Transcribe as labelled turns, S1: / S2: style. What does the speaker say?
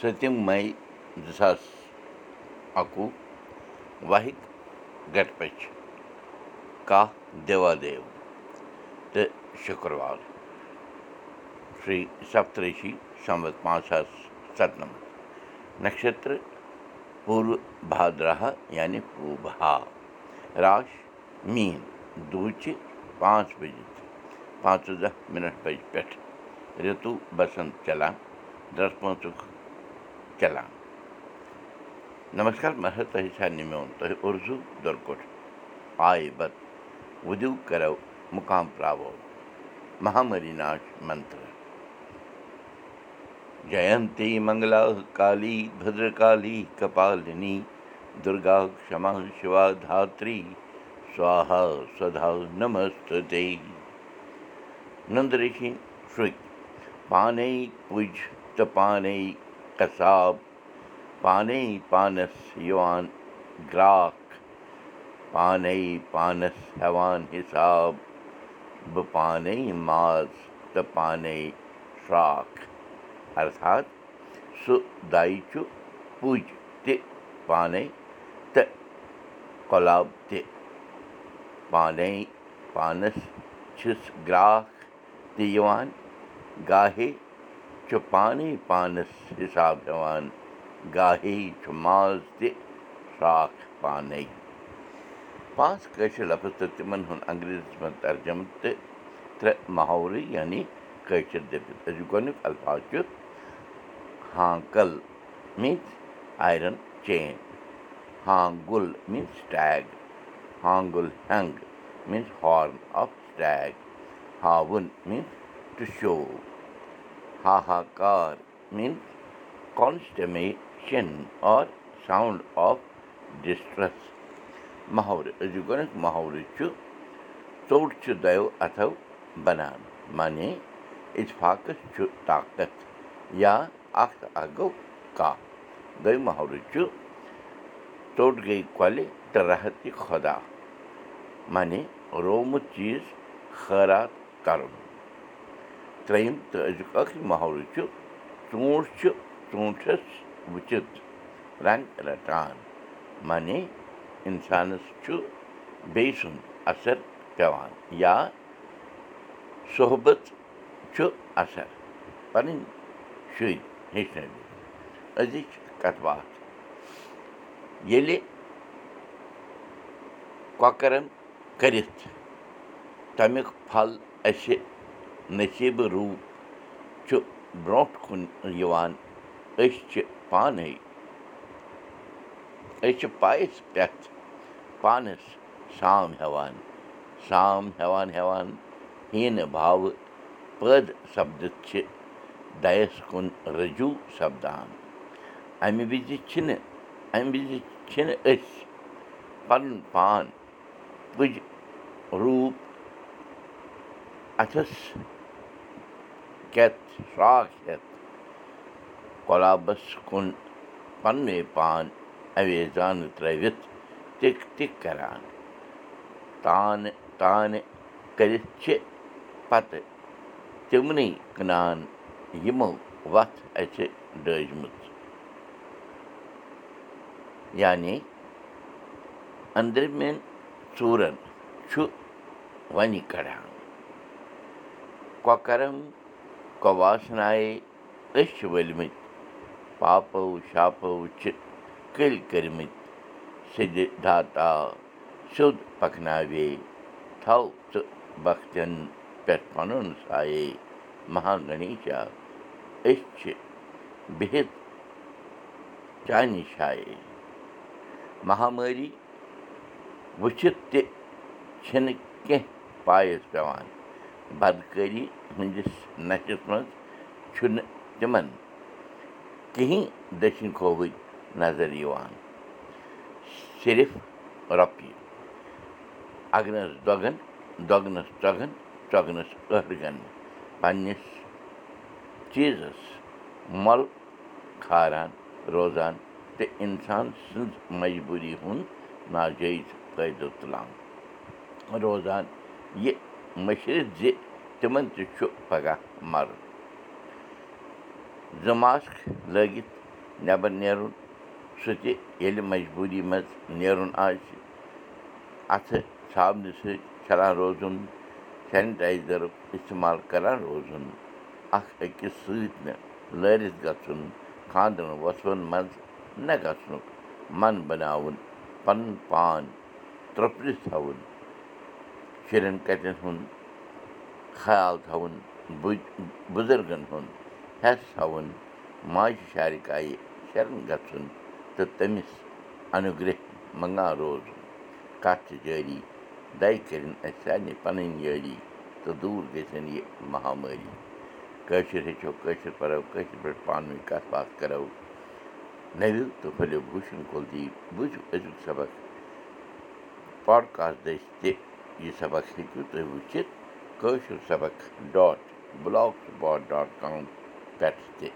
S1: سٔتِم مے زٕ ساس اَکوُہ وحِد گٹپٔچھ کاہ دیوادیو تہٕ شُکروار شِرٛی سپترشی سمت پانٛژھ ساس سَتنَمَتھ نَشتر پوٗرٕ بھادرا یعنی پوٗبا راش میٖن دوٗچہِ پانٛژھ بجے پانٛژٕدہ مِنٹ بجہِ پٮ۪ٹھ رِتوٗ بسنٛت چلان درس پانٛژُک چلان نمسکار مہر تۄہہِ سارنٕے میون تۄہہِ اُرزوٗ دُرکُٹھ آیہِ بت وُدِو کرو مُقام پراوو مہامری ناش منتر جینتی منگلا کالی بدرکالی کپالنی دُرگا تہٕ پانے قصاب پانے پانس یِوان گرٛاکھ پانے پانس ہٮ۪وان حِساب بہٕ پانے ماز تہٕ پانے شراکھ ارتھات سُہ دَے چھُ پُج تہِ پانے تہٕ کۄلاب تہِ پانے پانس چھِس گرٛاکھ تہِ یِوان گاہے چھُ پانے پانس حِساب ہٮ۪وان گاہے چھُ ماز تہِ شراکھ پانے پانٛژھ کٲشِر لفظ تہٕ تِمن ہُنٛد انگریٖزیس منٛز ترجمہٕ تہٕ ترٛےٚ محورٕ یعنی کٲشِر الفاظ چھُ ہانکل میٖنٕز آیرن چین ہانگُل میٖنٕز سٹیگ ہانگُل ہینٛگ میٖنٕز ہارن آف سٹیگ ہاوُن means to show ہاہاکار means consternation or sound of distress محورٕ أزیُک محورٕ چھُ ژوٚٹ چھُ دۄیو اَتھو بَنان معنی اِتفاقس چھُ طاقت یا اکھ اکھ گوٚو کاہ دوٚیِم محورٕ چھُ ژوٚٹ گٔے کۄلہِ تہٕ ترٛیٚیِم تہٕ أزیُک ٲخری محورٕ چھُ ژوٗنٛٹھ چھُ ژوٗنٛٹھس وٕچھِتھ رنٛگ رَٹان۔ معنی اِنسانَس چھُ بیٚیہِ سُنٛد اَثر پٮ۪وان یا صحبت چھُ اَثر۔ پَنٕنۍ شُرۍ ہیٚچھنٲوِتھ۔ أزِچ کَتھ باتھ۔ ییٚلہِ کۄکرَن کٔرِتھ تَمیُک پھل اَسہِ نصیٖبہٕ روٗپ چھُ برٛونٛٹھ کُن یِوان أسۍ چھِ پانَے أسۍ چھِ پایَس پٮ۪ٹھ پانَس سام ہٮ۪وان سام ہٮ۪وان ہٮ۪وان ہیٖنہٕ بھاوٕ پٲدٕ سَپدِتھ چھِ دَیَس کُن رجوٗع سَپدان اَمہِ وِزِ چھِنہٕ اَمہِ وِزِ چھِنہٕ أسۍ پَنُن پان پُج روٗپ اَتھَس کٮ۪تھ شراکھ ہٮ۪تھ کۄلابَس کُن پَننُے پان اَویزانہٕ ترٛٲوِتھ ٹِک ٹِک کَران تانہٕ تانہٕ کٔرِتھ چھِ پَتہٕ تِمنٕے کٕنان یِمو وَتھ اَسہِ ڈٲجمٕژ یعنی أنٛدرِمٮ۪ن ژوٗرَن چھُ وَنہِ کَڑان کۄکَرَن کۄواسنایے أسۍ چھِ ؤلۍمٕتۍ پاپو شاپو چھِ کٔلۍ کٔرۍمٕتۍ سیٚدِ دھاتا سیوٚد پَکناوے تھَو ژٕ بختٮ۪ن پٮ۪ٹھ پَنُن سایے مہاگٔنیشا أسۍ چھِ بِہِتھ چانہِ جایے مہامٲری وٕچھِتھ تہِ چھِنہٕ کیٚنٛہہ پایَس پٮ۪وان بدکٲری ہٕنٛدِس نَشَس منٛز چھُنہٕ تِمَن کِہیٖنۍ دٔچھِنۍ کھووٕرۍ نظر یِوان صِرف رۄپیہِ اَگنَس دۄگَن دۄگنَس ژۄگَن ژۄگنَس ٲٹھگَن پنٛنِس چیٖزَس مۄل کھاران روزان تہٕ اِنسان سٕنٛز مجبوٗری ہُنٛد ناجٲیِز فٲیدٕ تُلان روزان یہِ مٔشرِتھ زِ تِمَن تہِ چھُ پَگاہ مَرُن زٕ ماسک لٲگِتھ نٮ۪بر نیرُن سُہ تہِ ییٚلہِ مجبوٗری منٛز نیرُن آسہِ اَتھٕ صابنہِ سۭتۍ چھَلان روزُن سینِٹایزَرُک اِستعمال کَران روزُن. اَکھ أکِس سۭتۍ نہٕ لٲرِتھ گژھُن خانٛدرَن وۄتھوَن منٛز نہ گژھنُک من بَناوُن پَنُن پان ترٛوپرِتھ تھاوُن شُرٮ۪ن کَتٮ۪ن ہُنٛد خیال تھاوُن بُزرگَن ہُنٛد ہٮ۪س تھاوُن ماجہِ شارِکایہِ شَرَن گژھُن تہٕ تٔمِس اَنُگرٛہ منٛگان روزُن کَتھ چھِ جٲری دَے کٔرِنۍ اَسہِ سارنٕے پَنٕنۍ یٲری تہٕ دوٗر گٔژھِنۍ یہِ مہامٲری کٲشِر ہیٚچھو کٲشِر پَرو کٲشِر پٲٹھۍ پانہٕ ؤنۍ کَتھ باتھ کَرو نٔوِو تہٕ پھٔلِو بوٗشَن کُلدیٖپ بوٗزِو أزیُک سبق۔ پاڈکاسٹ دٔسۍ تہِ یہِ سبق ہیٚکِو تُہۍ وٕچھِتھ کٲشُر سبق dot blog spot dot com پٮ۪ٹھ تہِ